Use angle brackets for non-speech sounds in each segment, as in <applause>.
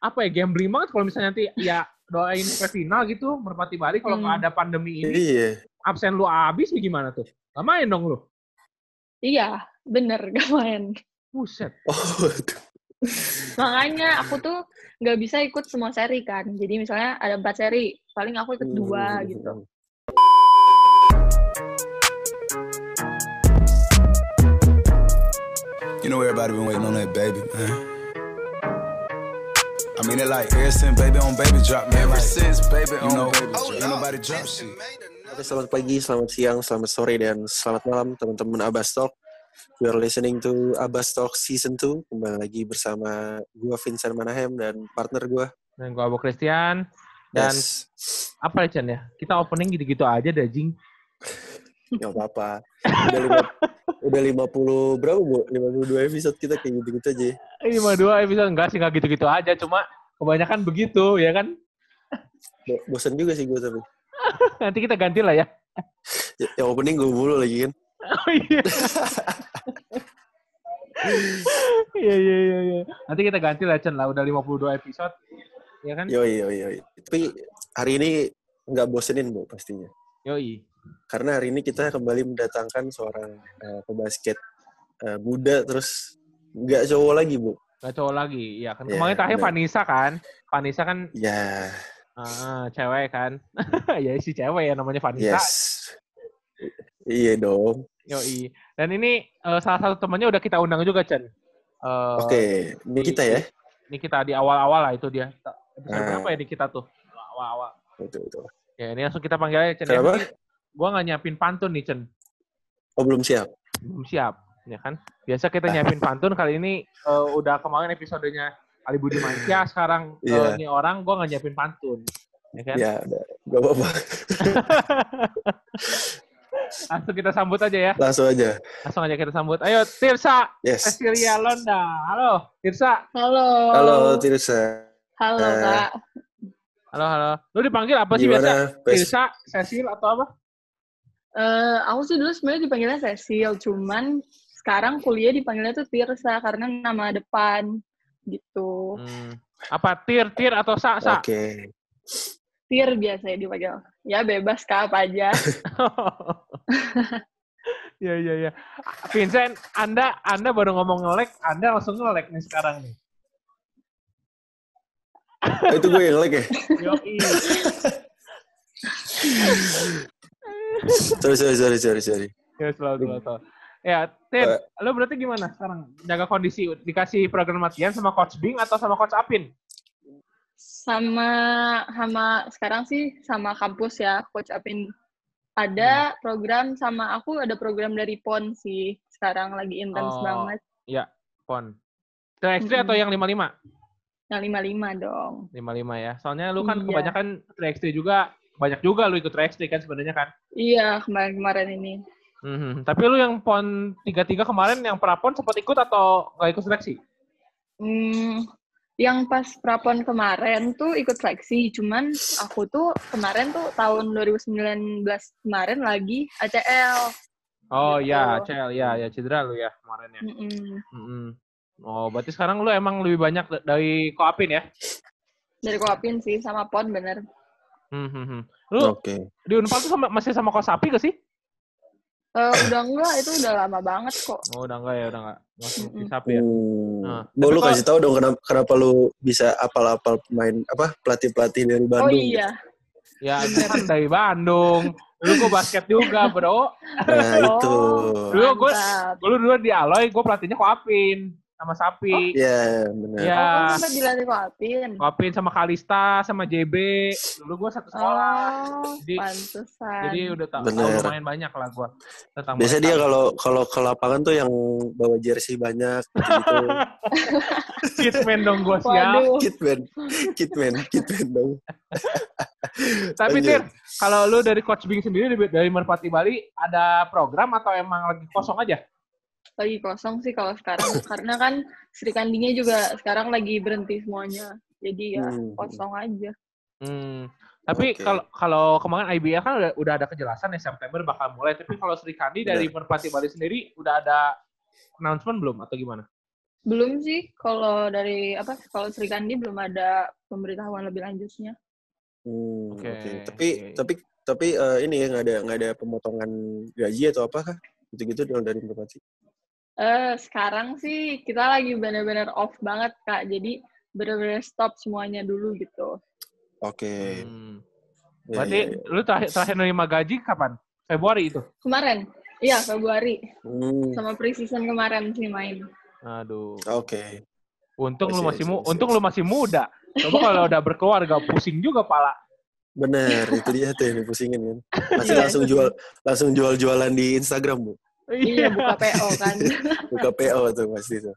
apa ya gambling banget kalau misalnya nanti ya doain ke final gitu Merpati Bali kalau nggak Hmm. ada pandemi ini Iya. absen lu abis gimana tuh? Gak main dong lu. Iya, bener gak main. Buset. Oh. Makanya aku tuh nggak bisa ikut semua seri kan. Jadi misalnya ada empat seri, paling aku ikut dua Hmm. gitu. You know everybody been waiting on that baby, man. I mean it like ever since baby on baby drop, man. Ever since baby you know, baby drop. Ain't nobody drop shit. Oke, selamat pagi, selamat siang, selamat sore, dan selamat malam teman-teman Abbas Talk. You are listening to Abbas Talk Season 2. Kembali lagi bersama gue Vincent Manahem dan partner gue. Dan gua Abu Christian. Dan Yes. apa ya Chan ya? Kita opening gitu-gitu aja deh, Jing. Gak apa-apa. Udah, lima, udah 50 berapa, Bu? 52 episode kita kayak gitu-gitu aja. Ini mah dua episode enggak sih, enggak gitu-gitu aja. Cuma kebanyakan begitu, ya kan? Bo- Bosan juga sih gue tapi. <laughs> Nanti kita ganti lah ya. Ya- Yang opening gue mulu lagi kan. Oh iya. Iya, iya, iya, iya. Nanti kita ganti lah, Chan lah. Udah 52 episode. Ya kan? Yoi, yoi, yoi. Tapi hari ini nggak bosenin, Bu, pastinya. Yoi. Karena hari ini kita kembali mendatangkan seorang eh, pebasket eh, muda, terus nggak cowok lagi, Bu. Gak cowok lagi. Iya kan. Iya, Kemarin terakhir benar. Vanessa kan. Vanessa kan Ya, ah, cewek kan. <laughs> ya si cewek ya namanya Vanessa. yes. Iya dong. Yoi. Dan ini eh, salah satu temannya udah kita undang juga, Chen. Eh, Oke, ini kita ya. Ini kita di awal-awal lah itu dia. Episode Ah. berapa ya di kita tuh? Awal-awal. Betul, betul. Ya ini langsung kita panggil aja, Chen. Ya, Kenapa? Gua nggak nyiapin pantun nih, Chen. Oh, belum siap. Belum siap. Ya kan? Biasa kita nyiapin pantun, kali ini eh, udah kemarin episodenya Ali Budi Mansyah, sekarang eh, Iya. ini orang gua nggak nyiapin pantun. Ya kan? Ya, udah. Gak apa-apa. <laughs> Langsung kita sambut aja ya. Langsung aja. Langsung aja kita sambut. Ayo, Tirsa Yes. Cecilia Londa. Halo, Tirsa. Halo. Halo, Tirsa. Halo, Eh, Kak. Halo, halo. Lu dipanggil apa sih biasa? Gimana? Pes? Tirsa, Cecil atau apa? Eh, aku sih dulu sebenarnya dipanggilnya Cecil, cuman sekarang kuliah dipanggilnya tuh Tirsa karena nama depan gitu. Hmm. Apa tir, tir atau sa, sa? Oke. Tir biasanya dipanggil. Ya bebas Kak apa aja. Iya, iya, iya. Vincent, Anda Anda baru ngomong ngelek, Anda langsung ngelek nih sekarang nih. Oh, itu gue yang like ya? <laughs> Yoi. <laughs> Sorry, sorry, sorry, sorry, sorry. Ya, selalu, selalu, selalu. Ya, Tin, Eh. lu berarti gimana sekarang? Jaga kondisi, dikasih program latihan sama Coach Bing atau sama Coach Apin? Sama sama sekarang sih sama kampus ya, Coach Apin. Ada program sama aku ada program dari PON sih. Sekarang lagi intens Oh. banget. Ya, Pon. 3x3 atau Mm-mm. yang 55? Yang 55 dong. 55 ya. Soalnya lu kan Iya. kebanyakan 3x3 juga, banyak juga lu ikut 3x3 kan sebenarnya kan. Iya, kemarin-kemarin ini. Mhm. Tapi lu yang PON 33 kemarin yang prapon sempat ikut atau nggak ikut seleksi? Hmm, yang pas prapon kemarin tuh ikut seleksi, cuman aku tuh kemarin tuh tahun 2019 kemarin lagi ACL. Oh Gitu. iya, Cel, ya, ya cedera lu ya kemarin ya. Mm-mm. Mhm. Oh, berarti sekarang lu emang lebih banyak da- dari Koapin ya? Dari Koapin sih sama PON bener. Mhm. Lu Oke. di Unpal tuh sama, masih sama Kosapi gak sih? Eh, udah enggak, itu udah lama banget kok. Oh, udah enggak ya, udah enggak. Masih Mm-mm. Sapi ya. Hmm. Nah, Bo, lu kok- kasih tahu dong kenapa, kenapa lu bisa apal-apal pemain apa pelatih-pelatih dari Oh Bandung. iya, Ya, kan dari Bandung. Dulu gue basket juga, bro. Nah, itu. Dulu gue dulu dulu di Aloy, gue pelatihnya Koapin sama Sapi. Ya, benar. Iya. Oh, sempat dilatih Koapin? Koapin sama Kalista sama JB. Dulu gue satu sekolah. Oh, Jadi- pantesan. Jadi udah tau, Bener. tahu lumayan banyak lah gue tentang Biasanya mereka. dia kalau kalau ke lapangan tuh yang bawa jersey banyak gitu. <laughs> Kitman dong gue siap. Waduh, Kitman, Kitman, Kitman dong. Tapi. Tir, kalau lu dari Coach Bing sendiri dari Merpati Bali ada program atau emang lagi kosong aja? Lagi kosong sih kalau sekarang. <laughs> Karena kan Sri Kandinya juga sekarang lagi berhenti semuanya. Jadi ya Hmm. kosong aja. Hmm. Tapi kalau kalau kemarin IBL kan udah, udah ada kejelasan ya September bakal mulai. Tapi kalau Sri Kandi dari Merpati Bali sendiri udah ada announcement belum atau gimana? Belum sih kalau dari apa kalau Sri Kandi belum ada pemberitahuan lebih lanjutnya. Hmm, oke. Oke, Tapi oke. tapi tapi eh, ini ya nggak ada nggak ada pemotongan gaji atau apa kah? Gitu-gitu dong dari merpati. Eh sekarang sih kita lagi benar-benar off banget Kak. Jadi benar-benar stop semuanya dulu gitu. Oke. Hmm. Ya, Berarti ya, ya. lu terakhir, terakhir nerima gaji kapan? Februari itu? Kemarin, iya Februari Hmm, sama pre-season kemarin sih main. Aduh. Oke. Untung I lu masih see, mu I see, untung lu masih muda. Coba kalau udah berkeluarga pusing juga pala. Bener, itu dia tuh yang dipusingin kan. Iya. langsung jual langsung jual-jualan di Instagram, Bu. Iya buka PO kan. <laughs> Buka PO tuh pasti tuh.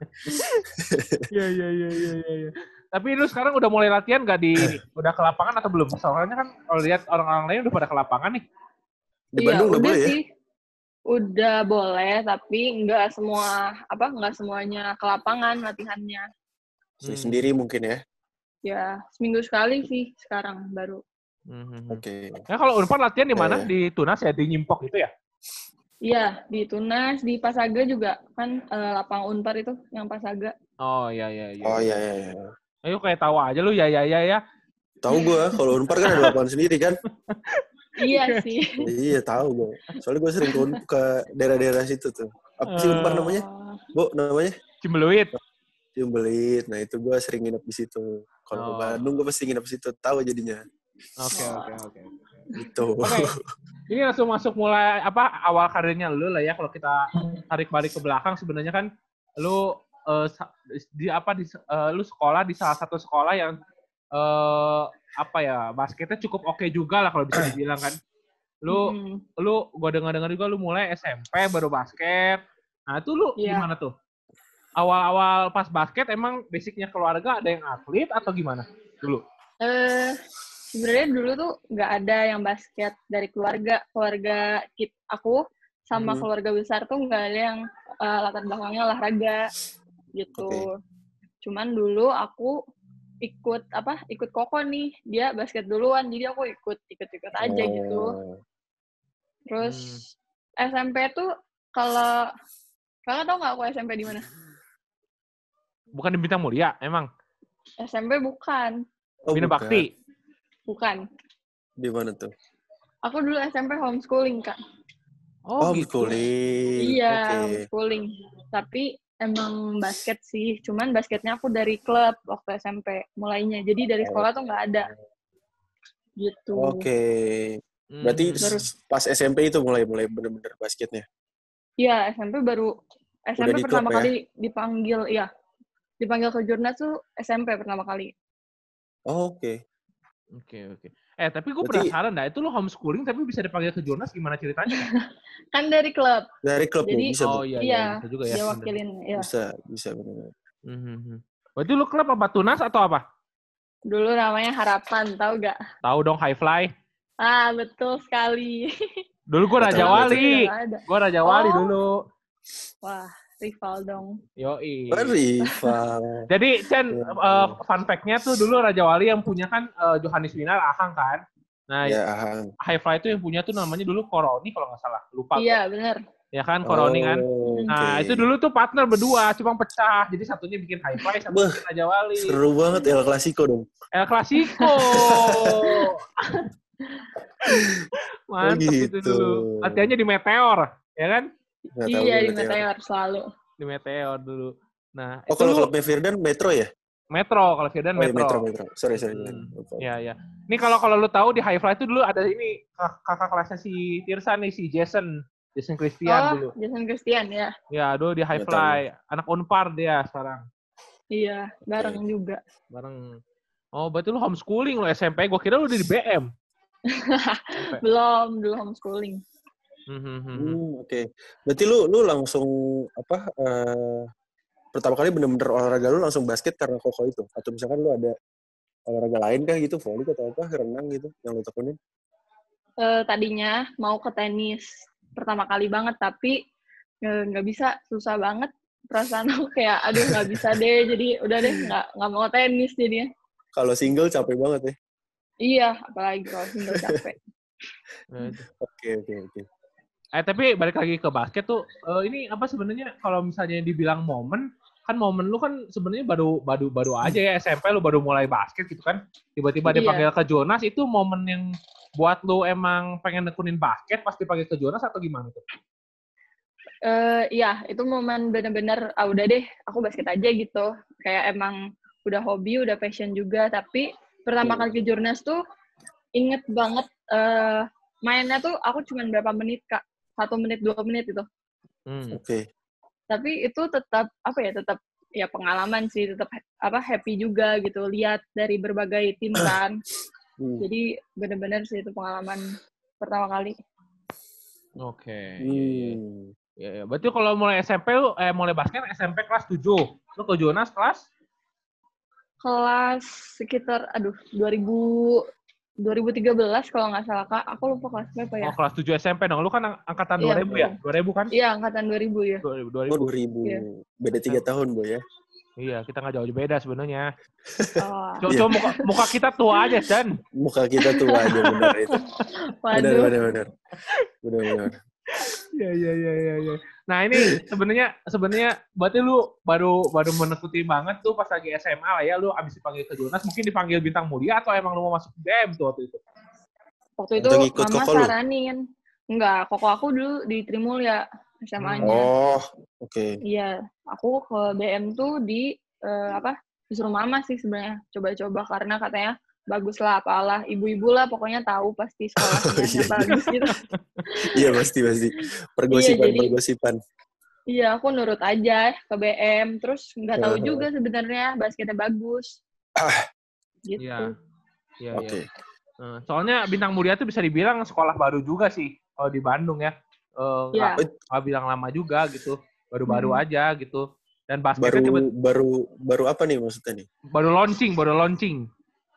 Iya iya iya iya iya. iya. Tapi lu sekarang udah mulai latihan gak di? Udah ke lapangan atau belum? Soalnya kan kalau lihat orang-orang lain udah pada ke lapangan nih. Di Iya, Bandung udah boleh ya? sih. Udah boleh, tapi nggak semua apa nggak semuanya ke lapangan latihannya. Hmm. Sendiri mungkin ya. Ya seminggu sekali sih sekarang baru. Mhm. Oke. Nah kalau Unpad latihan di mana? Eh. Di Tunas ya, di Nyimpok itu ya? Iya di Tunas, di Pasaga juga kan eh, lapang Unpar itu yang Pasaga. Oh iya iya iya. Oh iya iya iya. Ayo kayak tahu aja lu ya ya ya ya. Tahu gua kalau Unpar kan ada lapangan sendiri kan? Iya <laughs> sih. iya, tahu gua. Soalnya gua sering ke, ke daerah-daerah situ tuh. Apa sih Unpar Eh. namanya? Oh, Bu, namanya? Cimbeluit. Ciumbelit. Nah, itu gua sering nginep di situ. Kalau ke Oh. Bandung gua pasti nginep di situ. Tahu jadinya. Oke oke oke. Gitu. Oke. Ini langsung masuk mulai apa awal karirnya lu lah ya kalau kita tarik balik ke belakang sebenarnya kan lu sa- di apa di eh, lu sekolah di salah satu sekolah yang eh apa ya basketnya cukup oke juga lah kalau bisa dibilang kan. Lu mm, lu gua dengar-dengar juga lu mulai SMP baru basket. Nah, itu lu Iya. gimana tuh? Awal-awal pas basket emang basicnya keluarga ada yang atlet atau gimana dulu? eh sebenarnya dulu tuh nggak ada yang basket dari keluarga keluarga kit aku sama Hmm. keluarga besar tuh nggak ada yang eh, latar belakangnya olahraga gitu. Oke. Cuman dulu aku ikut apa ikut koko nih dia basket duluan jadi aku ikut ikut ikut aja gitu. Oh. Terus Hmm. SMP tuh kalau kakak tau nggak aku SMP di mana? Bukan di Bintang Mulia emang? SMP bukan, Oh, Bina bukan. Bakti. Bukan. Di mana tuh? Aku dulu SMP homeschooling kak. Oh, gitu. homeschooling. Iya, Oke. homeschooling. Tapi emang basket sih. Cuman basketnya aku dari klub waktu SMP mulainya. Jadi dari sekolah tuh nggak ada. Gitu. Oke. Berarti Hmm. Terus- pas SMP itu mulai mulai bener-bener basketnya. Iya, SMP baru SMP di pertama klub ya? kali dipanggil, iya. Dipanggil ke Jurnas tuh SMP pertama kali. Oh, Oke. Oke oke. Eh tapi gue Berarti- penasaran dah, itu lu homeschooling tapi bisa dipanggil ke Jonas gimana ceritanya? <laughs> Kan dari klub. Dari klub Jadi- ya, bisa, Bu? oh iya, iya, Iya, bisa juga ya. Dia wakilin, ya. Bisa, bisa benar. Mhm. Berarti lu klub apa Tunas atau apa? Dulu namanya Harapan, tahu gak? Tahu dong High Fly. Ah, betul sekali. Dulu gue Raja Wali. Ada. Gue Raja Wali Oh. dulu. Wah, rival dong. Yoi. Oh, rival. <laughs> Jadi Chen, Iya, eh, betul. fun fact-nya tuh dulu Raja Wali yang punya kan eh, Johannes Winar Ahang kan. Nah, ya, Ahang. High Fly itu yang punya tuh namanya dulu Koroni kalau nggak salah. Lupa. Iya, bener. Ya kan Koroni kan. Oh, Nah, oke. itu dulu tuh partner berdua, cuma pecah. Jadi satunya bikin High Fly, satunya bikin Raja Wali. Seru banget El Clasico dong. El Clasico. <laughs> Mantap itu gitu. dulu. Latihannya di Meteor, ya kan? Nggak tahu Iya, gue di Meteor. Meteor selalu. Di Meteor dulu. Nah, Oh, itu kalau lu klubnya Firdan Metro ya? Metro, kalau Firdan Oh, iya, Metro. Metro, Metro. Sorry, sorry. Hmm. Iya, iya. Ini kalau kalau lu tahu di High Fly itu dulu ada ini kak- kakak kelasnya si Tirsa nih, si Jason. Jason Christian oh, dulu. Jason Christian ya. Ya, dulu di High Nggak tahu. Fly. Anak Unpar dia sekarang. Iya, bareng juga. Bareng. Oh, berarti lu homeschooling lu SMP. Gua kira lu udah di BM. <laughs> Belum, belum homeschooling. Hmm, hmm, Oke. Berarti lu lu langsung apa eh, pertama kali bener-bener olahraga lu langsung basket karena koko itu atau misalkan lu ada olahraga lain kah gitu, volley atau apa, renang gitu yang lu tekunin? Eh, tadinya mau ke tenis pertama kali banget, tapi eh, nggak bisa, susah banget. Perasaan aku kayak, aduh nggak bisa <laughs> deh, jadi udah deh nggak nggak mau tenis jadinya. Kalau single capek banget ya. Iya, apalagi kalau single capek. Oke, oke, oke. Eh tapi balik lagi ke basket tuh, eh, ini apa sebenarnya kalau misalnya dibilang momen, kan momen lu kan sebenarnya baru baru baru aja ya SMP lu baru mulai basket gitu kan. Tiba-tiba Iya. dipanggil ke Jonas itu momen yang buat lu emang pengen nekunin basket pas dipanggil ke Jonas atau gimana tuh? Eh, iya, itu momen bener-bener, ah udah deh, aku basket aja gitu. Kayak emang udah hobi, udah passion juga. Tapi pertama Hmm. kali ke Jurnas tuh, inget banget eh mainnya tuh aku cuma berapa menit, Kak. Satu menit, dua menit itu. Hmm. Oke. Tapi itu tetap, apa ya, tetap ya pengalaman sih, tetap apa happy juga gitu. Lihat dari berbagai tim <coughs> kan. Hmm. Jadi bener-bener sih itu pengalaman pertama kali. Oke. Hmm. Ya, ya. Berarti kalau mulai SMP lu eh mulai basket SMP kelas 7. Lu ke Jonas kelas kelas sekitar aduh 2000 2013 kalau nggak salah kak aku lupa kelas berapa ya oh, kelas 7 SMP dong. Lu kan ang- angkatan Iya, 2000 ya? 2000 kan? iya angkatan 2000 ya 2000. Oh 2000. Iya. Beda tiga tahun boy ya. Iya, kita nggak jauh beda sebenarnya. oh, Coba Iya. muka, muka kita tua aja, Dan. Muka kita tua aja benar itu. <laughs> Benar benar benar. Benar benar. Iya, iya, iya, iya, iya. Nah, ini sebenarnya sebenarnya berarti lu baru baru menekuti banget tuh pas lagi SMA lah ya, lu abis dipanggil ke Jonas, mungkin dipanggil bintang mulia atau emang lu mau masuk BM tuh waktu itu? waktu itu ngikut mama koko lu? saranin enggak koko aku dulu di Trimulya SMA-nya Oh, oke. iya aku ke BM tuh di eh, apa disuruh mama sih sebenarnya coba-coba karena katanya bagus lah apalah ibu-ibu lah pokoknya tahu pasti sekolahnya <laughs> iya, iya. bagus gitu <laughs> Iya pasti pasti. Pergosipan jadi- pergosipan. Iya, aku nurut aja ke BM. Terus nggak tahu juga sebenarnya basketnya bagus. Ah. Gitu. Iya. Iya, Oke. iya. Eh, Soalnya bintang mulia tuh bisa dibilang sekolah baru juga sih kalau di Bandung ya. Eh, Iya. nggak nggak bilang lama juga gitu, baru-baru Hmm. aja gitu. Dan Baru basketnya tiba- baru baru apa nih maksudnya nih? baru launching, baru launching.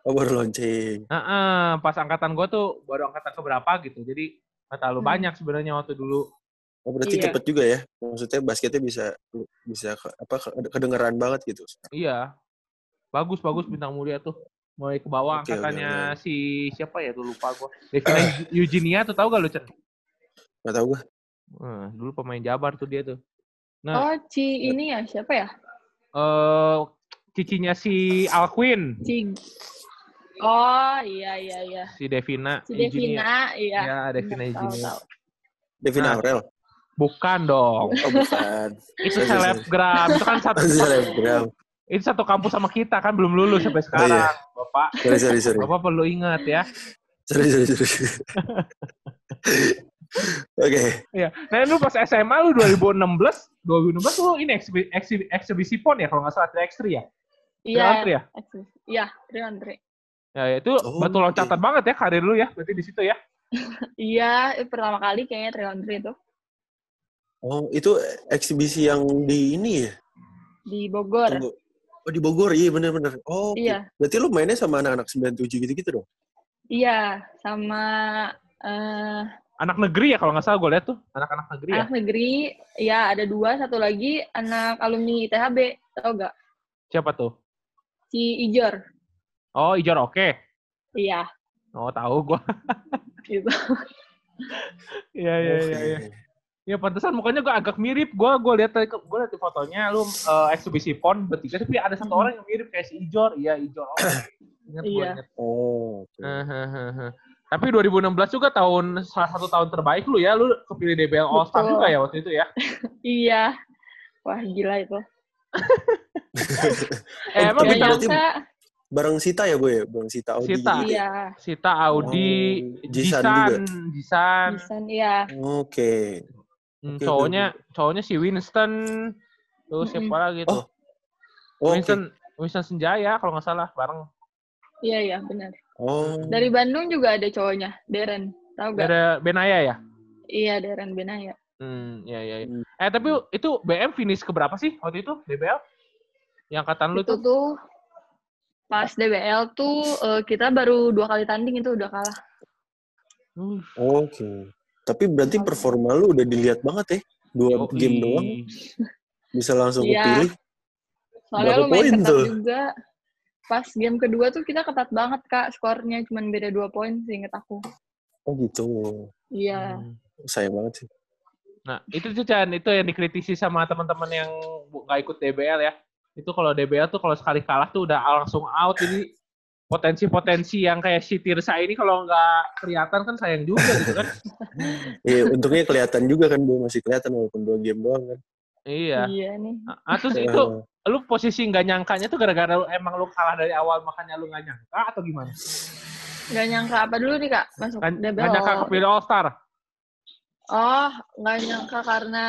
Oh baru launching. Heeh, pas angkatan gue tuh baru angkatan keberapa gitu. Jadi nggak terlalu Hmm. banyak sebenarnya waktu dulu. Oh berarti Iya. cepet juga ya. Maksudnya basketnya bisa bisa ke- apa ke- kedengeran banget gitu. Iya. Bagus bagus bintang mulia tuh. Mulai ke bawah oke, angkatannya si siapa ya tuh lupa gue. Devina <coughs> Eugenia tuh tahu gak lu Chen? Gak tau gue. Eh, dulu pemain Jabar tuh dia tuh. Nah, Oh, Ci ini ya, siapa ya? eh cicinya si Alquin, Ci Oh, iya iya iya. si Devina. Si. Devina, iya. Ya, Devina Eugenia. tahu. Devin Nah. Aurel. Bukan dong. Oh bukan. <laughs> Itu Sorry, sorry. selebgram. Itu kan satu <laughs> Selebgram. itu satu kampus sama kita kan belum lulus sampai sekarang, iya. Bapak. Sorry sorry sorry. Bapak perlu ingat ya. Sorry sorry sorry. <laughs> Oke. Iya. Nah, lu pas SMA lu 2016, 2016 lu ini eksibi, eksibi, eksibisi PON ya kalau nggak salah 3x3 ya? Iya. Triantri ya? Iya, Triantri. Ya, itu Oh, batu loncatan banget ya karir lu ya, berarti di situ ya. Iya, pertama kali kayaknya Triantri itu Oh itu eksibisi yang di ini ya? di Bogor. Tunggu. Oh di Bogor iya bener-bener. Oh oke. Iya. Berarti lu mainnya sama anak-anak 97 gitu-gitu dong? Iya, sama eh Anak negeri ya kalau nggak salah gue lihat tuh, anak-anak negeri ya. anak negeri. Iya, ada dua, satu lagi anak alumni ITHB. Tahu gak? Siapa tuh? Si Ijor. Oh, Ijor oke. Iya, Oh, tahu gua. <laughs> gitu. Iya, iya, iya, iya. Ya pantesan mukanya gua agak mirip. Gua gua lihat tadi gua lihat di fotonya lu eh, eksibisi PON bertiga tapi ada satu orang yang mirip kayak si Ijor. Iya, Ijor. Oh, <clears throat> ingat gua Iya. ingat. Oh, oke. Hahaha. Tapi 2016 juga tahun salah satu tahun terbaik lu ya, lu kepilih DBL All Star Betul. juga ya waktu itu ya. <laughs> Iya. Wah, gila itu. <laughs> Eh, emang bintang. Bareng Sita ya, Boy? ya? Bareng Sita Audi Sita. gitu ya? Iya. Sita Audi, Oh, Jisan Jisan, juga. Jisan. Bisan, iya. Oke. Hmm, Oke, cowoknya cowoknya si Winston terus siapa lagi tuh? Oh, Oke. Winston Winston Senjaya kalau nggak salah bareng Iya, iya, benar. Oh. Dari Bandung juga ada cowoknya, Deren. Tahu gak? ada Benaya ya. Iya, Deren Benaya. Hmm, ya ya. ya. Hmm. Eh tapi itu BM finish ke berapa sih waktu itu DBL? Yang angkatan lu itu tuh? tuh pas DBL tuh eh, kita baru dua kali tanding itu udah kalah. Uh, Oke. Tapi berarti performa lu udah dilihat banget ya? Dua yoi. game doang bisa langsung Iya. kepilih. Soalnya Berapa lu main ketat tuh? juga. Pas game kedua tuh kita ketat banget kak, skornya cuma beda dua poin sih inget aku. Oh gitu. Iya. Hmm. Sayang banget sih. Nah, itu tuh Chan, itu yang dikritisi sama teman-teman yang nggak ikut DBL ya. Itu kalau DBL tuh kalau sekali kalah tuh udah langsung out. Jadi potensi-potensi yang kayak si Tirsa ini kalau nggak kelihatan kan sayang juga gitu kan. <laughs> Iya, untungnya kelihatan juga kan, Bu. Masih kelihatan walaupun dua game doang kan. iya. Iya nih. Ah, terus itu lu posisi nggak nyangkanya tuh gara-gara emang lu kalah dari awal makanya lu nggak nyangka atau gimana? Nggak nyangka apa dulu nih kak masuk Nggak DBL? nggak nyangka kepilih All Star. Oh, nggak nyangka karena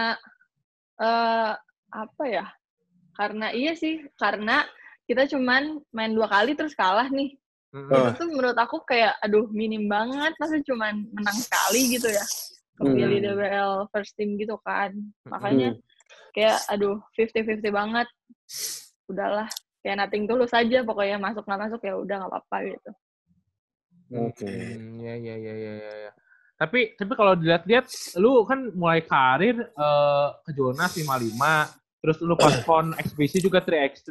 eh apa ya? Karena iya sih, karena kita cuman main dua kali terus kalah nih. Oh. Itu tuh menurut aku kayak aduh minim banget, masa cuman menang sekali gitu ya. Kepilih Hmm. DBL first team gitu kan. Makanya kayak aduh 50-50 banget. Udahlah, kayak nothing tulus saja pokoknya masuk nggak masuk ya udah nggak apa-apa gitu. Oke. Hmm, ya ya ya ya ya. ya. Tapi tapi kalau dilihat-lihat lu kan mulai karir eh, ke Jonas 55, terus lu pas <coughs> pon ekspedisi juga 3x3,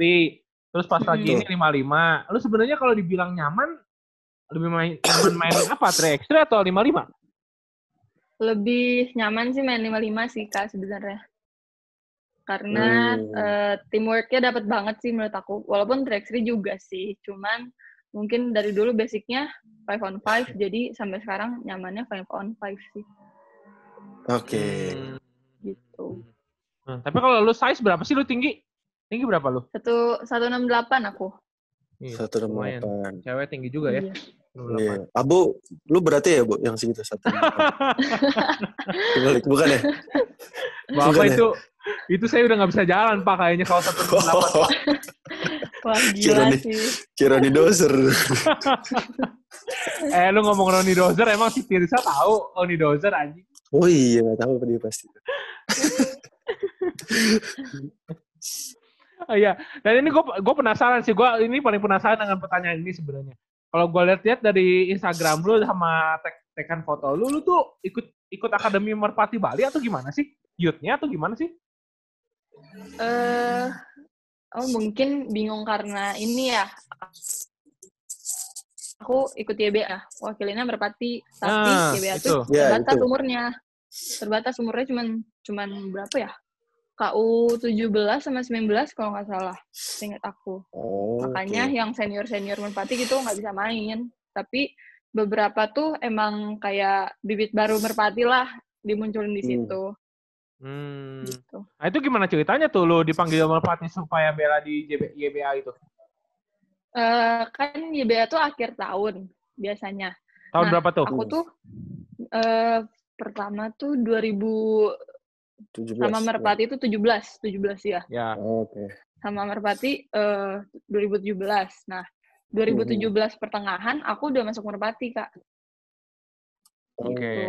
terus pas lagi ini 55. Lu sebenarnya kalau dibilang nyaman lebih main nyaman main <coughs> apa 3x3 atau 55? Lebih nyaman sih main 55 sih Kak sebenarnya. Karena Hmm. eh, teamworknya dapat banget sih menurut aku. Walaupun 3x3 juga sih, cuman mungkin dari dulu basicnya 5 on 5, jadi sampai sekarang nyamannya 5 on 5 sih. Oke. Hmm. Gitu. Nah, tapi kalau lu size berapa sih lu tinggi? Tinggi berapa lu? Satu 168 aku. Iya, Satu enam delapan. Cewek tinggi juga ya. Iya. 168. Iya. Abu, lu berarti ya, Bu, yang segitu satu. enam delapan. <laughs> Kebalik, bukan ya? Bapak Bukan ya? itu itu saya udah nggak bisa jalan pak kayaknya kalau satu Oh, Wah Kira gila nih. sih. kira di doser. <laughs> Eh lu ngomong Ronnie Dozer emang si Tirsa tahu Ronnie Dozer anjing. Oh iya, nggak tahu dia pasti. <laughs> Oh, iya. Dan ini gue gue penasaran sih gue ini paling penasaran dengan pertanyaan ini sebenarnya. Kalau gue lihat-lihat dari Instagram lu sama tag tekan foto lu, lu tuh ikut ikut akademi Merpati Bali atau gimana sih? Youth-nya atau gimana sih? Eh, oh mungkin bingung karena ini ya. Aku ikut YBA, wakilinnya Merpati, tapi Ah, YBA itu. tuh Ya, terbatas itu. umurnya. Terbatas umurnya cuman cuman berapa ya? KU 17 sama 19 kalau nggak salah, ingat aku. Oh, Makanya oke. yang senior-senior Merpati gitu nggak bisa main. Tapi beberapa tuh emang kayak bibit baru Merpati lah dimunculin di Hmm. situ. Hmm. Gitu. Nah itu gimana ceritanya tuh lu dipanggil Merpati supaya bela di JB, YBA itu? Eh, kan YBA tuh akhir tahun biasanya. Tahun Nah, berapa tuh? Aku tuh eh pertama tuh 2000 17. sama Merpati itu 17, 17 ya. Ya. Oh, Oke. Sama Merpati eh 2017. Nah, 2017 pertengahan aku udah masuk Merpati, Kak. Oke. Gitu.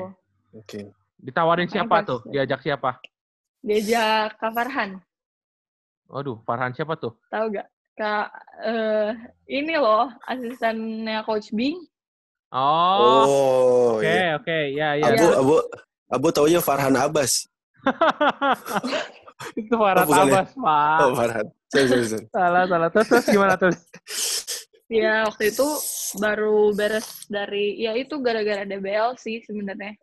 Oke. Ditawarin Makanya siapa tuh? Diajak siapa? Diajak Kak Farhan, Waduh, Farhan siapa tuh? tahu gak? Kak eh ini loh, asistennya Coach Bing. Oh, Oh, oke, iya. oke, ya, ya. Abu, Abu, Abu taunya Farhan Abbas. <laughs> itu Farhan Oh, bukan ya? Abbas, Pak. Oh, Farhan. Sorry, sorry, sorry. Salah, salah. Terus, terus gimana terus? <laughs> Ya, waktu itu baru beres dari, ya itu gara-gara DBL sih sebenarnya.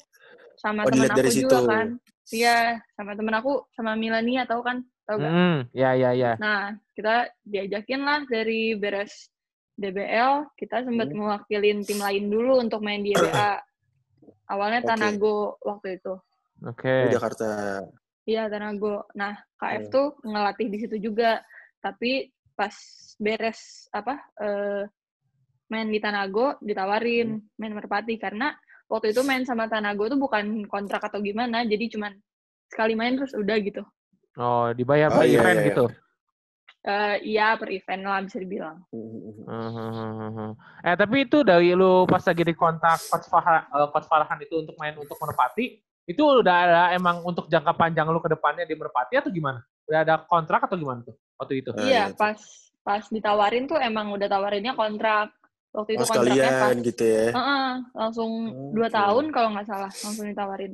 Sama Oh, temen dilihat aku dari juga situ. kan. Iya, sama temen aku, sama Milania tahu kan? Tahu gak? Hmm, ya, ya, ya. Nah, kita diajakin lah dari beres DBL, kita sempat Hmm. mewakilin tim lain dulu untuk main di YBA. <coughs> Awalnya Oke. Tanago waktu itu. Oke. Oh, Jakarta. Iya, Tanago. Nah, KF Hmm. tuh ngelatih di situ juga. Tapi pas beres apa eh, main di Tanago ditawarin Hmm. main Merpati karena waktu itu main sama Tanago tuh bukan kontrak atau gimana, jadi cuman sekali main terus udah gitu. Oh, dibayar Oh, per iya, event iya, iya. gitu. Eh, iya per event lah bisa dibilang. Hmm, Hmm. Eh, tapi itu dari lu pas lagi di kontak Coach Farhan, eh, Coach Farhan itu untuk main untuk Merpati, itu udah ada emang untuk jangka panjang lu ke depannya di Merpati atau gimana? Udah ada kontrak atau gimana tuh waktu itu? Nah, iya, iya pas pas ditawarin tuh emang udah tawarinnya kontrak. Waktu itu Oh, kontraknya pas sekalian gitu ya. Heeh, langsung dua Oke. tahun kalau nggak salah langsung ditawarin.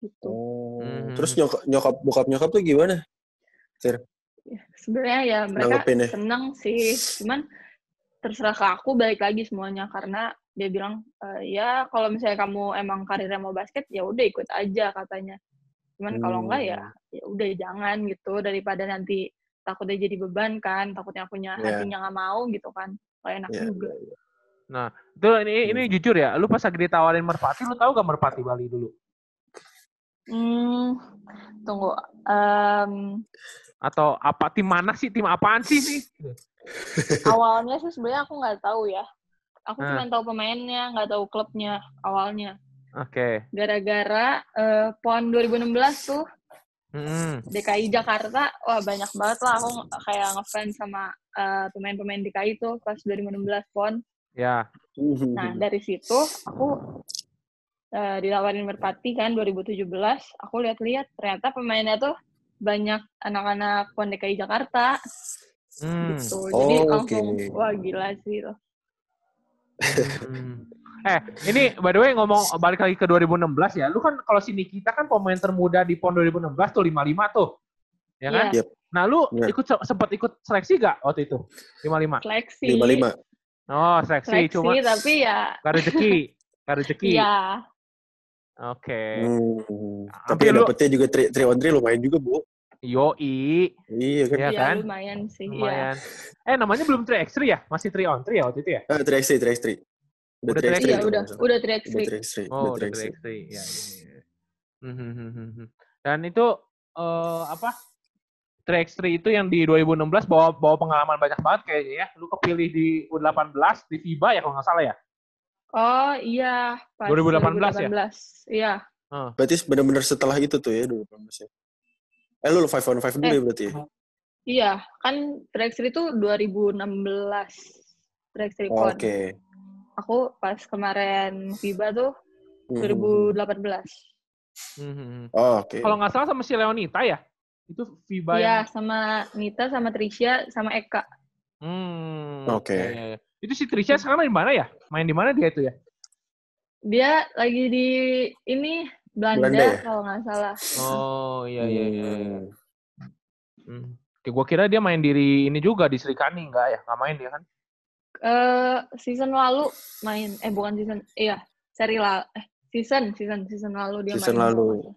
Gitu. Oh. Mhm. Terus nyokap, nyokap bokap nyokap tuh gimana? Ya, Sebenarnya ya mereka Nanggepinnya. seneng sih, cuman terserah ke aku balik lagi semuanya karena dia bilang "Eh, ya kalau misalnya kamu emang karirnya mau basket ya udah ikut aja katanya. Cuman kalau enggak ya Hmm. ya udah jangan gitu daripada nanti takutnya jadi beban kan, takutnya punya Iya. hatinya nggak mau gitu kan. Gak enak Iya, juga. iya, iya. Itu ini ini jujur ya, lu pas lagi ditawarin Merpati, lu tahu gak Merpati Bali dulu? Hmm, tunggu. Em, Atau apa tim mana sih? Tim apaan sih nih? awalnya sih sebenarnya aku nggak tahu ya. Aku Ah. cuma tahu pemainnya, nggak tahu klubnya awalnya. Oke. Gara-gara eh, PON 2016 tuh Mm-mm. DKI Jakarta, wah banyak banget lah aku kayak ngefans sama eh, pemain-pemain DKI tuh pas 2016 PON. Ya. Nah dari situ aku eh, ditawarin Merpati kan 2017, aku lihat-lihat ternyata pemainnya tuh banyak anak-anak PON DKI Jakarta Hmm. gitu. Jadi Oh, langsung oke. wah gila sih itu. Hmm. Eh, ini by the way ngomong balik lagi ke 2016 ya. Lu kan kalau sini kita kan pemain termuda di PON 2016 tuh 55 tuh. Ya kan? Iya. Yep. Nah, lu Bener. ikut sempat ikut seleksi gak waktu itu? 55. Seleksi. lima lima. Oh, seleksi, Seleksi, cuma tapi ya gak rezeki. Gak rezeki. iya. Oke. Hmm. Tapi Tapi lu- dapetnya juga 3 on 3 lumayan juga, Bu. Yoi. Iya kan? Iya Iya, kan? lumayan sih. Iya. Lumayan. Eh, namanya belum 3x3 ya? Masih 3 on 3 ya waktu itu ya? Ah, 3x3, 3x3. Udah 3x3 Iya, udah, udah 3x3. Udah 3x3. Oh, udah udah 3x3. 3x3. Ya, iya, iya. Hmm, hmm, hmm, hmm, hmm. Dan itu eh apa? 3x3 itu yang di 2016 bawa bawa pengalaman banyak banget kayaknya ya. Lu kepilih di U18 di FIBA ya kalau nggak salah ya. Oh iya, pas 2018 ya? 2018. Iya. Berarti benar-benar setelah itu tuh ya 2018 ya. Eh lu 5 on 5 dulu Eh. ya berarti ya? Iya, kan 3x3 itu 2016. 3x3 Oh, PON. Oke. Aku pas kemarin FIBA tuh Hmm. 2018. Hmm. Oh, oke. Kalau nggak salah sama si Leonita ya. Itu FIBA Iya, yang sama Nita, sama Trisha, sama Eka. Hmm, Oke. iya. Itu si Trisha sekarang main di mana ya? Main di mana dia itu ya? Dia lagi di ini Belanda, Belanda ya? kalau nggak salah. Oh, iya iya iya. iya. Hmm. Hmm. Oke, gua kira dia main diri ini juga di Serikani enggak ya? Nggak main dia kan? Eh season lalu main eh bukan season iya seri la eh season season season lalu dia Season main lalu.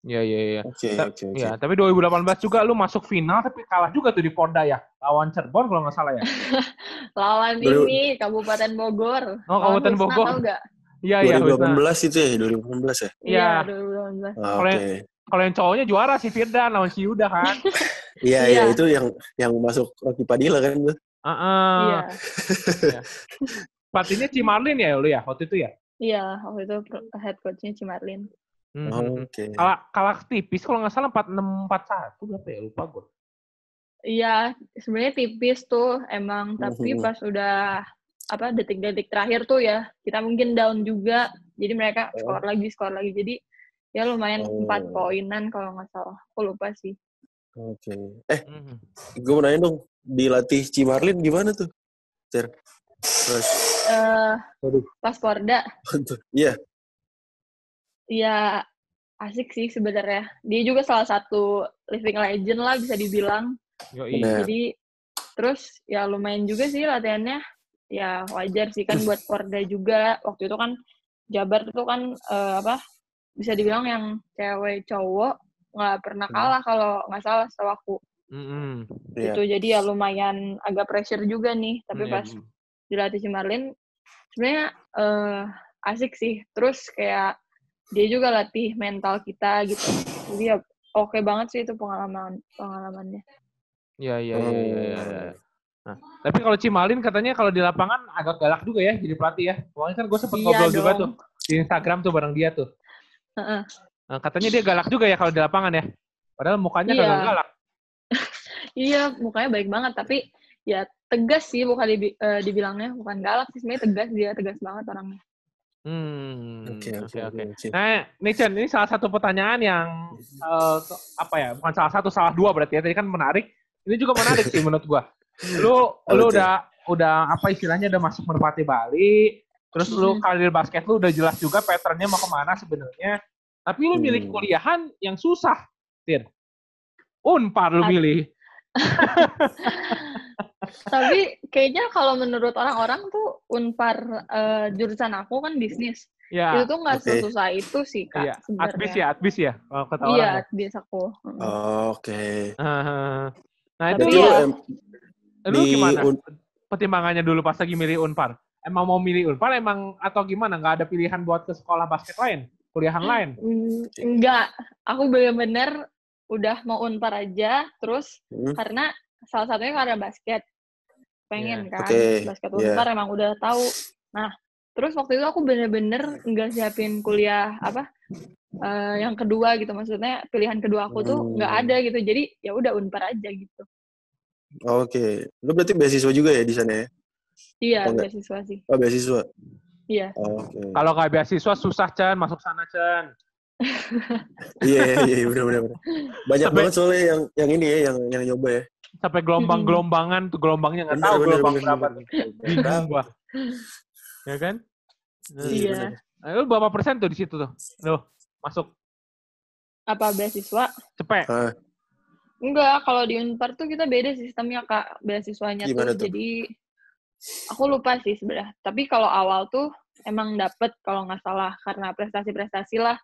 Iya iya iya. Oke, oke, oke. Iya, tapi 2018 juga lu masuk final tapi kalah juga tuh di Ponda ya. Lawan Cirebon kalau nggak salah ya. <laughs> lawan Baru- ini Kabupaten Bogor Oh, Kabupaten Bogor. tahu nggak? Iya iya. Husna. 2018 itu ya, 2018 ya? iya Iya. 2018 Ah, Kalau Oke. Kalau yang cowoknya juara si Firdan lawan si Yuda kan. <laughs> Iya, Iya. iya, itu yang yang masuk Rocky Padilla kan tuh. Heeh. iya Pelatihnya Cimarlin ya lu ya waktu itu ya? iya waktu itu head coachnya Cimarlin Hmm. Oh, Oke. Kalah kalah tipis kalau nggak salah 46 41 berapa ya lupa gue. iya sebenarnya tipis tuh emang tapi Mhm. pas udah apa detik-detik terakhir tuh ya kita mungkin down juga jadi mereka Oh. skor lagi skor lagi jadi ya lumayan empat Oh. poinan kalau nggak salah aku lupa sih Oke. Eh, Mhm. gue mau nanya dong, dilatih Cimarlin gimana tuh? Cer. Terus, eh Waduh. pas Porda iya. ya asik sih sebenarnya dia juga salah satu living legend lah bisa dibilang Yoi. Bener. jadi terus ya lumayan juga sih latihannya ya wajar sih kan buat Porda juga waktu itu kan Jabar itu kan eh, apa bisa dibilang yang cewek cowok nggak pernah Hmm. kalah kalau nggak salah setahu aku Mhm. Iya. itu jadi ya lumayan agak pressure juga nih tapi Iya, pas iya. dilatih Cimarlin sebenarnya eh, asik sih terus kayak dia juga latih mental kita gitu jadi ya oke banget sih itu pengalaman pengalamannya Iya iya iya iya. Nah, tapi kalau Cimalin katanya kalau di lapangan agak galak juga ya jadi pelatih ya. Soalnya kan gue sempet Iya ngobrol juga tuh di Instagram tuh bareng dia tuh. Heeh. Nah, katanya dia galak juga ya kalau di lapangan ya. Padahal mukanya Iya. kagak galak. <laughs> iya mukanya baik banget tapi ya tegas sih bukan dibi- eh, dibilangnya bukan galak sih sebenarnya tegas dia tegas banget orangnya Hmm. Oke, oke, oke. Nah, nih Chen, ini salah satu pertanyaan yang eh, ke- apa ya? Bukan salah satu, salah dua berarti ya. Tadi kan menarik. Ini juga menarik sih menurut gua. Lu lu udah udah apa istilahnya udah masuk Merpati Bali. Terus lu karir basket lu udah jelas juga patternnya mau ke mana sebenarnya. Tapi lu milih Hmm. kuliahan yang susah, Tir. Unpar lu milih. <laughs> tapi kayaknya kalau menurut orang-orang tuh unpar eh, jurusan aku kan bisnis Ya, Itu tuh nggak oke. sesusah itu sih kak iya. sebenarnya. Advis ya, advis ya. Kalau kata Iya, orang. ya. advis aku. Mm. Oke. Heeh. Nah itu Tapi Berarti lu, lu di gimana? un- Pertimbangannya dulu pas lagi milih Unpar. Emang mau milih Unpar emang atau gimana? Nggak ada pilihan buat ke sekolah basket lain? Kuliahan lain? Mm, enggak, aku bener-bener udah mau unpar aja, terus Hmm, karena salah satunya karena basket. Pengen Iya. kan, Oke, basket iya. unpar emang udah tahu. Nah, terus waktu itu aku bener-bener nggak siapin kuliah apa eh, yang kedua gitu, maksudnya pilihan kedua aku tuh nggak Hmm. ada gitu, jadi ya udah unpar aja gitu. Oke. Lu berarti beasiswa juga ya di sana ya? Iya, Oh, beasiswa sih. Oh, beasiswa. Iya. Oke. Kalau nggak beasiswa susah Chan masuk sana Chan. <laughs> Iya, iya, iya, benar benar. benar. Banyak Sampai- banget soalnya yang yang ini ya, yang yang nyoba ya. Sampai gelombang-gelombangan tuh gelombangnya nggak tahu bener, gelombang bener, berapa. Bingung gua. Ya kan? Iya, Iya. Nah, lu berapa persen tuh di situ tuh? Lu masuk Apa beasiswa? cepet. Ah, Enggak, kalau di Unpar tuh kita beda sistemnya Kak, beasiswanya Gimana tuh. tuh? Jadi aku lupa sih sebenarnya. Tapi kalau awal tuh emang dapet kalau nggak salah karena prestasi-prestasi lah.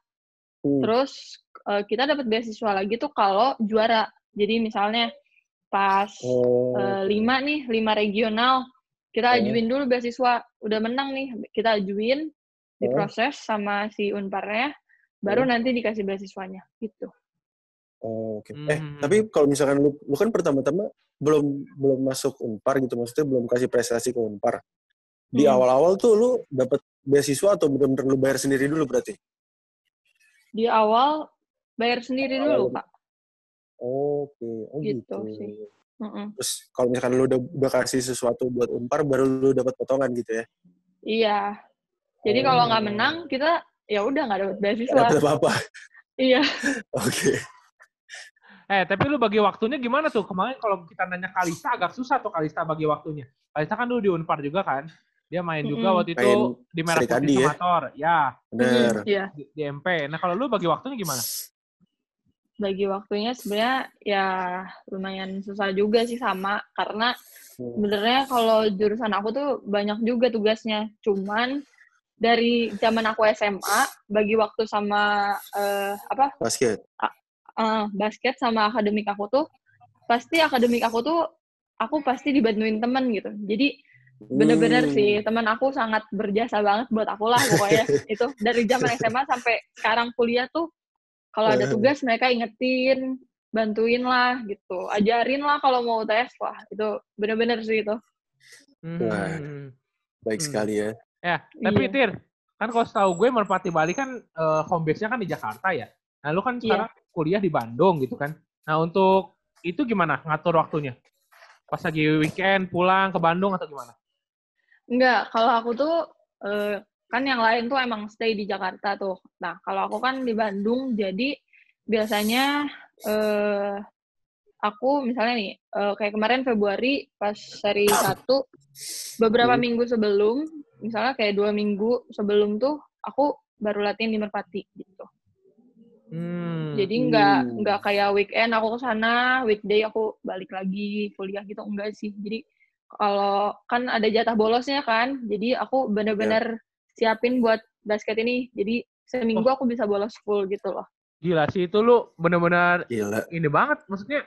hmm. Terus eh, kita dapat beasiswa lagi tuh kalau juara. Jadi misalnya pas Oh, eh, lima nih, lima regional, kita Oh. ajuin dulu beasiswa. Udah menang nih, kita ajuin, Oh. diproses sama si Unparnya, baru Oh. nanti dikasih beasiswanya gitu. Oh, oke. Eh, Hmm. tapi kalau misalkan lu lu kan pertama-tama belum belum masuk Unpar gitu, maksudnya belum kasih prestasi ke Unpar. Di Hmm. awal-awal tuh lu dapat beasiswa atau benar-benar lu bayar sendiri dulu berarti? Di awal bayar sendiri dulu, Awal- Kak. Oke, oh Gitu gitu. sih. Mm-mm. Terus kalau misalkan lu udah, udah kasih sesuatu buat Unpar, baru lu dapat potongan gitu ya? Iya. Jadi kalau nggak Oh. menang, kita ya udah nggak dapat beasiswa. dapat apa-apa. Iya. <laughs> Oke. Eh, tapi lu bagi waktunya gimana tuh? Kemarin kalau kita nanya Kalista agak susah tuh Kalista bagi waktunya. Kalista kan dulu di Unpar juga kan. Dia main juga Mm-mm. waktu itu Main di Merah Putih ya? Sumator. Ya, Benar. Mm, Iya. di, di MP. Nah, kalau lu bagi waktunya gimana? Bagi waktunya sebenarnya ya lumayan susah juga sih sama karena Hmm. sebenarnya kalau jurusan aku tuh banyak juga tugasnya. Cuman dari zaman aku SMA bagi waktu sama eh, apa Basket. Eh, basket sama akademik aku tuh pasti akademik aku tuh aku pasti dibantuin temen gitu. Jadi bener-bener Hmm. sih teman aku sangat berjasa banget buat aku lah pokoknya <laughs> itu dari zaman SMA sampai sekarang kuliah tuh kalau ada tugas mereka ingetin bantuin lah gitu ajarin lah kalau mau tes wah itu bener-bener sih itu. Hmm. Baik Hmm. sekali ya. Ya, tapi Iya. Tir, kan kalau setahu gue Merpati Bali kan eh, home base-nya kan di Jakarta ya. Nah, lu kan Iya. Kuliah di Bandung gitu kan. Nah, untuk itu gimana ngatur waktunya? Pas lagi weekend pulang ke Bandung atau gimana? enggak kalau aku tuh eh, kan yang lain tuh emang stay di Jakarta tuh nah kalau aku kan di Bandung jadi biasanya eh aku misalnya nih eh, kayak kemarin Februari pas seri satu beberapa Hmm. minggu sebelum misalnya kayak dua minggu sebelum tuh aku baru latihan di Merpati gitu Hmm. jadi nggak Hmm. nggak kayak weekend aku ke sana weekday aku balik lagi kuliah gitu enggak sih jadi kalau kan ada jatah bolosnya kan jadi aku bener-bener siapin buat basket ini jadi seminggu aku bisa bolos full gitu loh Gila sih itu lu bener-bener Gila. ini banget. Maksudnya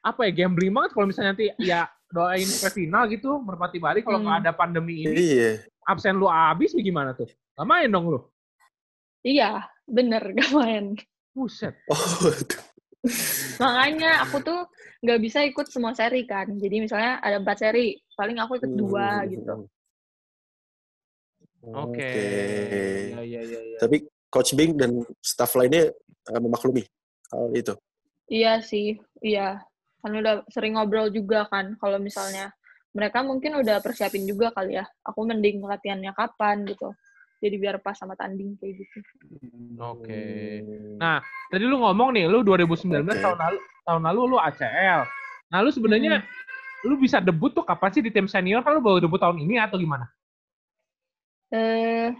apa ya gambling banget kalau misalnya nanti ya doain ke final gitu Merpati Bali kalau nggak Hmm. ada pandemi ini Iya. absen lu abis gimana tuh? Gak main dong lu. Iya bener <laughs> gak main Buset. Oh, makanya aku tuh nggak bisa ikut semua seri kan jadi misalnya ada empat seri paling aku ikut dua Hmm. gitu Oke. Oke. Ya, ya, ya, ya. Tapi Coach Bing dan staff lainnya memaklumi hal itu. Iya sih, iya. Kan udah sering ngobrol juga kan, kalau misalnya mereka mungkin udah persiapin juga kali ya. Aku mending latihannya kapan gitu. Jadi biar pas sama tanding kayak gitu. Oke. Nah, tadi lu ngomong nih, lu 2019 Oke. tahun lalu tahun lalu lu ACL. Nah, lu sebenarnya lu bisa debut tuh kapan sih di tim senior? Kan lu baru debut tahun ini atau gimana? Eh,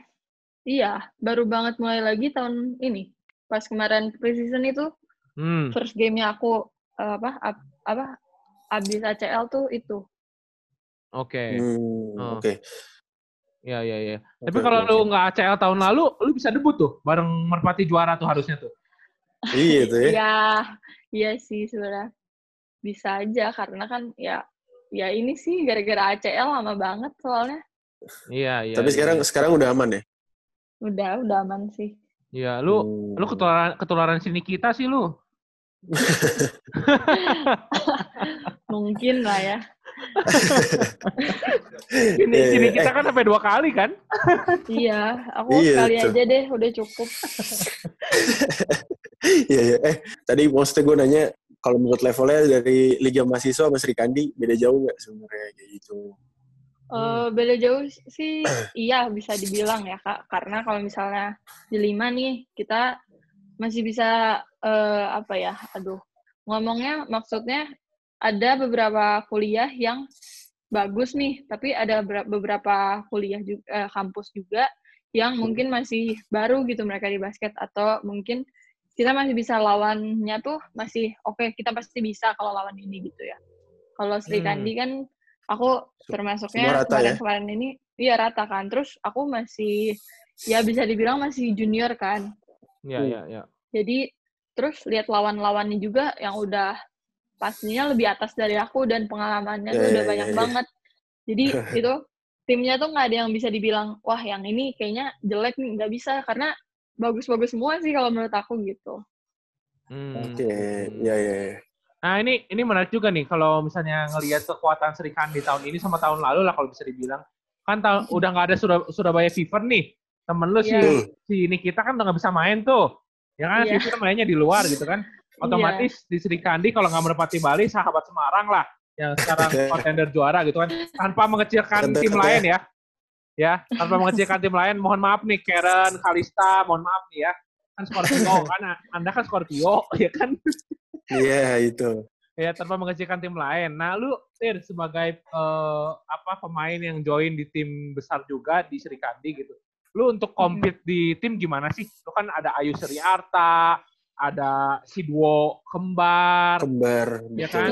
iya, baru banget mulai lagi tahun ini. Pas kemarin preseason itu, Hmm. first game-nya aku eh, apa ab- apa abis ACL tuh itu. Oke. Hmm, Oh. Oke. Iya, iya, iya. Oke, Tapi kalau oke, lu nggak ACL tahun lalu, lu bisa debut tuh bareng Merpati juara tuh harusnya tuh. Iya tuh ya. Iya, iya sih sebenarnya bisa aja karena kan ya ya ini sih gara-gara ACL lama banget soalnya. Iya, iya. Tapi iya. sekarang sekarang udah aman ya. Udah, udah aman sih. Iya, lu Hmm. lu ketularan ketularan sini kita sih lu. <laughs> <laughs> Mungkin lah ya. Sini, Iya, sini iya. kita kan sampai dua kali kan? Iya, aku Iya, sekali tuh. aja deh, udah cukup. <laughs> Iya iya. Eh tadi maksudnya gue nanya kalau menurut levelnya dari Liga Mahasiswa sama Sri Kandi beda jauh nggak sebenarnya kayak gitu? Eh, beda jauh sih, <clears throat> iya bisa dibilang ya kak. Karena kalau misalnya di lima nih kita masih bisa eh, apa ya? Aduh, ngomongnya maksudnya ada beberapa kuliah yang bagus nih, tapi ada ber- beberapa kuliah juga kampus juga yang mungkin masih baru gitu mereka di basket atau mungkin kita masih bisa lawannya tuh masih oke kita pasti bisa kalau lawan ini gitu ya. Kalau Sri Hmm. Kandi kan aku termasuknya ya? kemarin-kemarin ini iya rata kan. Terus aku masih ya bisa dibilang masih junior kan. Iya, iya, iya. Jadi terus lihat lawan-lawannya juga yang udah pastinya lebih atas dari aku dan pengalamannya tuh Ya, udah ya, banyak ya, ya. banget. Jadi <laughs> itu timnya tuh nggak ada yang bisa dibilang wah yang ini kayaknya jelek nih nggak bisa karena bagus-bagus semua sih kalau menurut aku gitu. Hmm. Oke, iya iya. iya. Nah ini ini menarik juga nih kalau misalnya ngelihat kekuatan Sri Kandi tahun ini sama tahun lalu lah kalau bisa dibilang kan tahun <laughs> udah nggak ada Surab- Surabaya Fever nih temen lu si Iya. si ini kita kan udah nggak bisa main tuh ya kan Iya. Fever mainnya di luar gitu kan otomatis di Sri Kandi kalau nggak merpati Bali sahabat Semarang lah yang sekarang kontender juara gitu kan tanpa mengecilkan Kata- tim lain ya ya tanpa mengecilkan tim lain mohon maaf nih Karen Kalista mohon maaf nih ya kan Scorpio <laughs> kan anda kan Scorpio <laughs> ya kan Iya itu. ya tanpa mengecilkan tim lain. Nah, lu Tir sebagai eh, apa pemain yang join di tim besar juga di Sri Kandi gitu. Lu untuk compete di tim gimana sih? Lu kan ada Ayu Sri Arta, ada Sidwo Kembar, Kembar. ya betul. kan?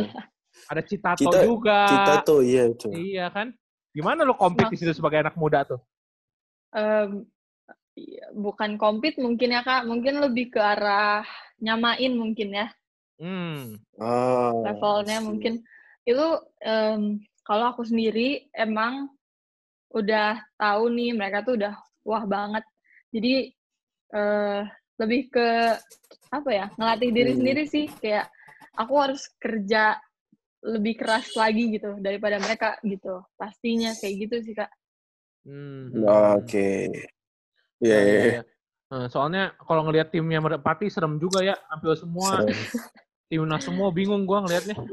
Ada Citato Kita- juga. Kita tuh iya itu. Iya kan? Gimana lu compete di situ sebagai anak muda tuh? Em, iya, bukan compete mungkin ya kak, mungkin lebih ke arah nyamain mungkin ya Hmm. Oh. levelnya mungkin itu em, kalau aku sendiri emang udah tahu nih mereka tuh udah wah banget jadi eh, lebih ke apa ya ngelatih diri Hmm. sendiri sih kayak aku harus kerja lebih keras lagi gitu daripada mereka gitu pastinya kayak gitu sih kak Hmm. Oke. Iya Iya, iya. iya. Eh, Soalnya kalau ngelihat timnya Merpati serem juga ya, hampir semua Serem. timnas semua bingung gua ngelihatnya. <laughs>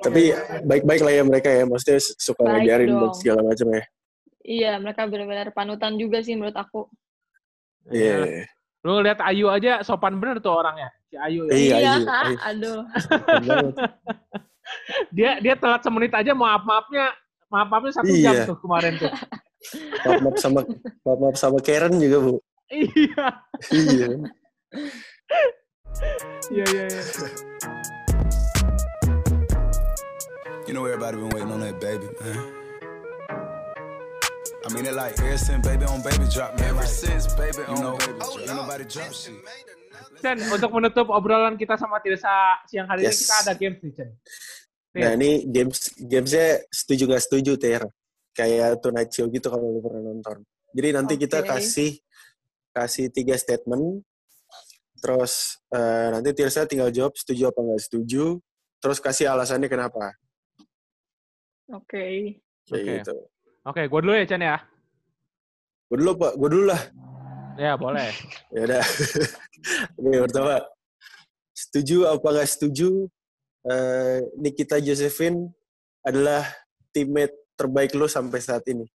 Tapi baik-baik lah ya mereka ya. Maksudnya suka Baik ngajarin dan segala macam ya. iya mereka benar-benar panutan juga sih menurut aku Iya. Ya. Lu lihat Ayu aja sopan bener tuh orangnya. Si Ayu ya. Iya, iya Ayu, Ayu. <laughs> aduh. <laughs> Dia dia telat semenit aja maaf-maafnya maaf-maafnya satu Iya. jam tuh kemarin tuh. <laughs> Maaf maaf sama maaf maaf sama Karen juga bu. iya. Iya. Iya iya iya. You know everybody been waiting on that baby, man. I mean it like ever since baby on baby drop, man. Ever since baby on know, baby drop. Ain't nobody drop shit. Chen, untuk menutup obrolan kita sama Tirsa siang hari ini Yes. kita ada games nih, Chen. Tir, Nah ini games gamesnya setuju nggak setuju Ter. Kayak Tonight Show gitu kalau lu pernah nonton. Jadi nanti kita Oke. kasih kasih tiga statement. Terus eh, nanti Tirsa tinggal jawab setuju apa nggak setuju. Terus kasih alasannya kenapa. oke Kayak Oke. gitu. Oke, gua dulu ya, Chen ya. Gue dulu pak, gue dulu lah. Ya, boleh. <laughs> Ya udah. <laughs> Oke pertama. Setuju apa nggak setuju? eh, Nikita Josephine adalah teammate terbaik lo sampai saat ini.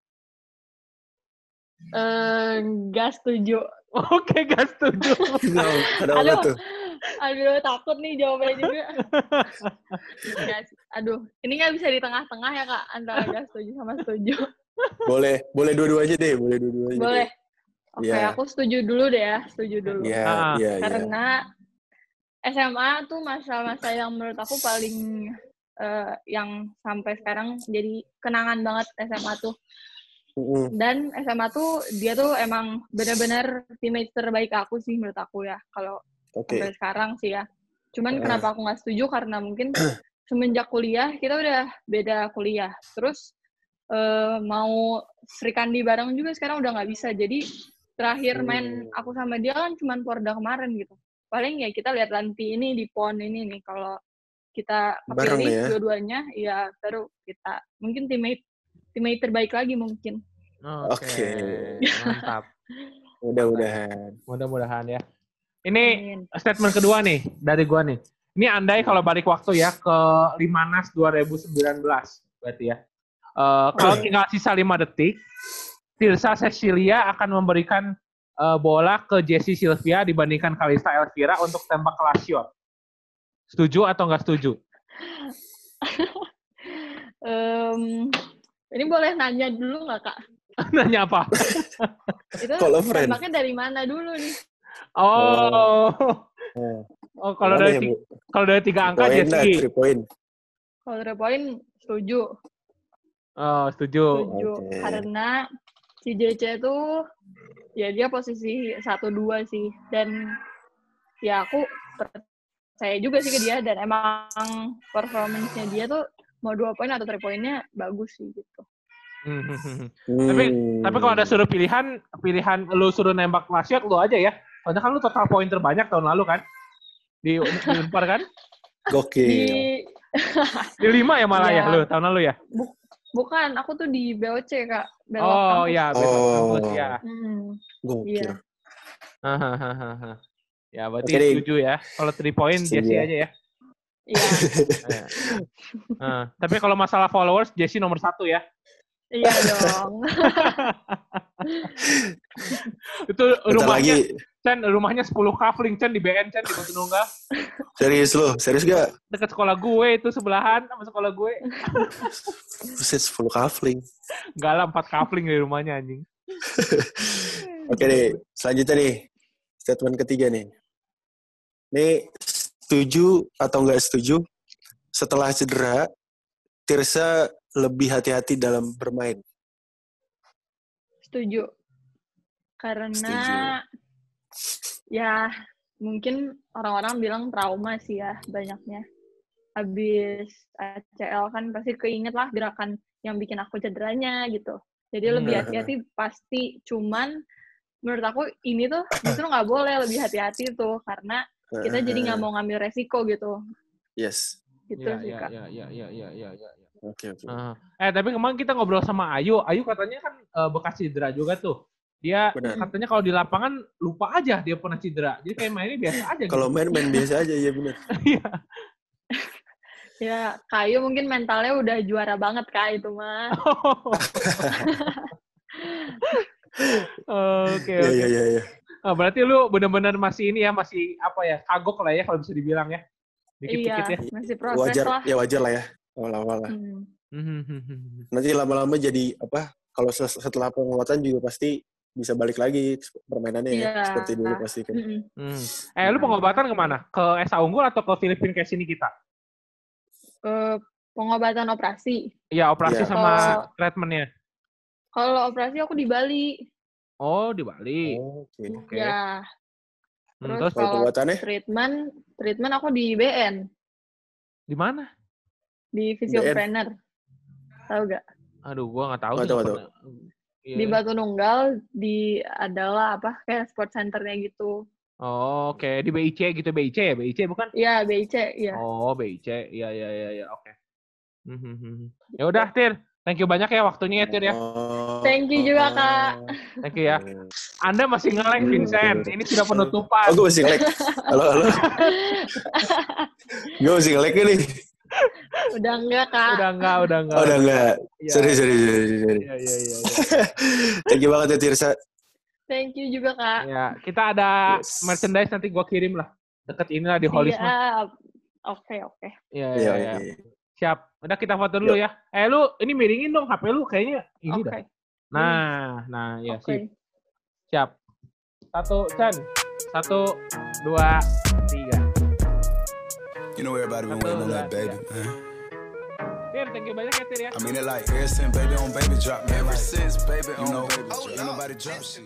Eh, nggak setuju <laughs> Oke, gak setuju. Kenapa? Kenapa Aduh. tuh? Aduh, takut nih jawabannya <laughs> juga. Aduh, ini nggak bisa di tengah-tengah ya, Kak, antara nggak setuju sama setuju. Boleh, boleh dua-duanya deh, boleh dua-duanya. Boleh. deh. Oke, Iya. aku setuju dulu deh ya, setuju dulu. Iya, Ah, iya, iya. Karena SMA tuh masa-masa yang menurut aku paling eh, yang sampai sekarang jadi kenangan banget SMA tuh. Dan SMA tuh dia tuh emang benar-benar teammate terbaik aku sih menurut aku ya kalau Oke. sampai sekarang sih ya. Cuman Eh. kenapa aku nggak setuju karena mungkin <clears throat> semenjak kuliah kita udah beda kuliah. Terus eh, mau Sri Kandi bareng juga sekarang udah nggak bisa. Jadi terakhir main Hmm. aku sama dia kan cuman Porda kemarin gitu. Paling ya kita lihat nanti ini di PON ini nih kalau kita kepilih ya. dua-duanya ya baru kita mungkin teammate teammate terbaik lagi mungkin. Oke. Oke. Mantap. <laughs> Mudah-mudahan. Mudah-mudahan ya. Ini Amin. statement kedua nih dari gua nih. Ini andai kalau balik waktu ya ke Limanas 2019 berarti ya. Eh, kalau tinggal sisa 5 detik, Tirsa Cecilia akan memberikan eh, bola ke Jessie Sylvia dibandingkan Kalista Elvira untuk tembak kelas shot. Setuju atau nggak setuju? <laughs> Em, ini boleh nanya dulu nggak kak? <laughs> Nanya apa? Itu Kalau friend. tembaknya dari mana dulu nih? Oh. Oh. Oh, kalau dari ya, kalau dari tiga angka three point. Kalau dari poin setuju, Oh, setuju. setuju. Oke. Karena si JC itu ya dia posisi satu dua sih dan ya aku percaya juga sih ke dia dan emang performance-nya dia tuh mau dua poin atau tiga poinnya bagus sih gitu. Hmm, hmm, <laughs> hmm. Tapi Hmm. tapi kalau ada suruh pilihan, pilihan lu suruh nembak kelas shot lu aja ya. Soalnya kan lu total poin terbanyak tahun lalu kan? Di di Unpar kan? Gokil. Di <laughs> Di lima ya malah ya Iya. lu tahun lalu ya? bukan aku tuh di BOC kak. Belok Oh iya, besok Oh. kampus ya. Hmm, Gokil. iya. Hahaha. ya berarti Dik. setuju ya. Kalau 3 point Jesse ya. aja ya. Iya, Iya. <laughs> Nah, tapi kalau masalah followers Jesse nomor satu ya. Iya dong. <laughs> Itu Bentar rumahnya lagi. Chan, rumahnya 10 kafling Chan di BN Chan di Batu Nunggal. Serius lo? Serius gak? Dekat sekolah gue itu sebelahan sama sekolah gue. Buset, 10 kafling. Enggak lah 4 kafling dari rumahnya anjing. <laughs> Oke deh, selanjutnya nih. Statement ketiga nih. Nih, setuju atau nggak setuju? Setelah cedera, Tirsa lebih hati-hati dalam bermain. Setuju. Karena ya mungkin orang-orang bilang trauma sih ya banyaknya. Habis ACL kan pasti keinget lah gerakan yang bikin aku cederanya gitu. Jadi lebih hati-hati pasti. Cuman menurut aku ini tuh justru nggak boleh lebih hati-hati tuh karena kita jadi nggak mau ngambil resiko gitu. Yes. Gitu Iya, sih iya, kak. iya, iya, iya, iya, iya, iya. Oke, oke. Ah. Eh tapi kemarin kita ngobrol sama Ayu, Ayu katanya kan eh, bekas cedera juga tuh. Dia Benar. katanya kalau di lapangan lupa aja dia pernah cedera. Jadi kayak mainnya biasa aja gitu. Kalau main main biasa aja <laughs> <laughs> ya benar. Iya. Ya kayu mungkin mentalnya udah juara banget kak itu mah. <laughs> Oke, Iya oke. iya iya iya. Ah, berarti lu benar-benar masih ini ya, masih apa ya, kagok lah ya kalau bisa dibilang ya. Dikit-dikit ya. iya masih proses Wajar lah. ya wajar lah ya. Awal-awal lah. Hmm. Nanti lama-lama jadi apa? Kalau setelah penguatan juga pasti bisa balik lagi permainannya ya. Iya. Seperti dulu pasti kan. Mm-mm. Hmm. Eh, lu pengobatan ke mana? Ke Esa Unggul atau ke Filipina kayak sini kita? Eh, pengobatan operasi. Iya, operasi Iya. sama Kalau- treatmentnya. Kalau operasi aku di Bali. Oh, di Bali. Oh, Oke. Oke. Ya, Hmm, terus terus Kalau kalau treatment, treatment aku di BN, di mana? di physiopreneur. Tahu gak? Aduh, gua nggak tahu. Nggak sih tahu, pernah- Iya. Di Batu Nunggal di adalah apa kayak sport centernya gitu. Oh, oke. Di BIC gitu, BIC ya? BIC bukan? Iya, BIC, iya. Oh, BIC. Iya, iya, iya, iya. Oke. Hmm, hmm, hmm. Ya udah, Tir. Thank you banyak ya waktunya ya, Tir ya. Oh, Thank you juga, Kak. Thank you ya. Anda masih nge-lag, Vincent. Ini sudah penutupan. Oh, gue masih nge-lag. Halo, halo. <laughs> gue masih nge-lag nih. Udah enggak, Kak. Udah enggak, udah enggak. Oh, udah enggak. Iya. Sorry, sorry, sorry, sorry. Iya, iya, iya. iya. <laughs> Thank you banget ya, Tirsa. Thank you juga, Kak. Ya, kita ada Yes. merchandise nanti gua kirim lah. Deket ini lah di Holis mah. Iya. Oke, oke. Iya, Iya, iya, iya. iya. Siap. Udah kita foto dulu ya. Eh, lu ini miringin dong HP lu kayaknya ini Oke. dah. Nah, nah, ya Oke. sip. Siap. Satu, Chan. Satu, dua, tiga. You know everybody been waiting on that baby, tiga. man. Tir, thank you banyak ya Tir ya. I mean it like ever since baby on baby drop, man. Ever since baby you know, ain't nobody drop shit.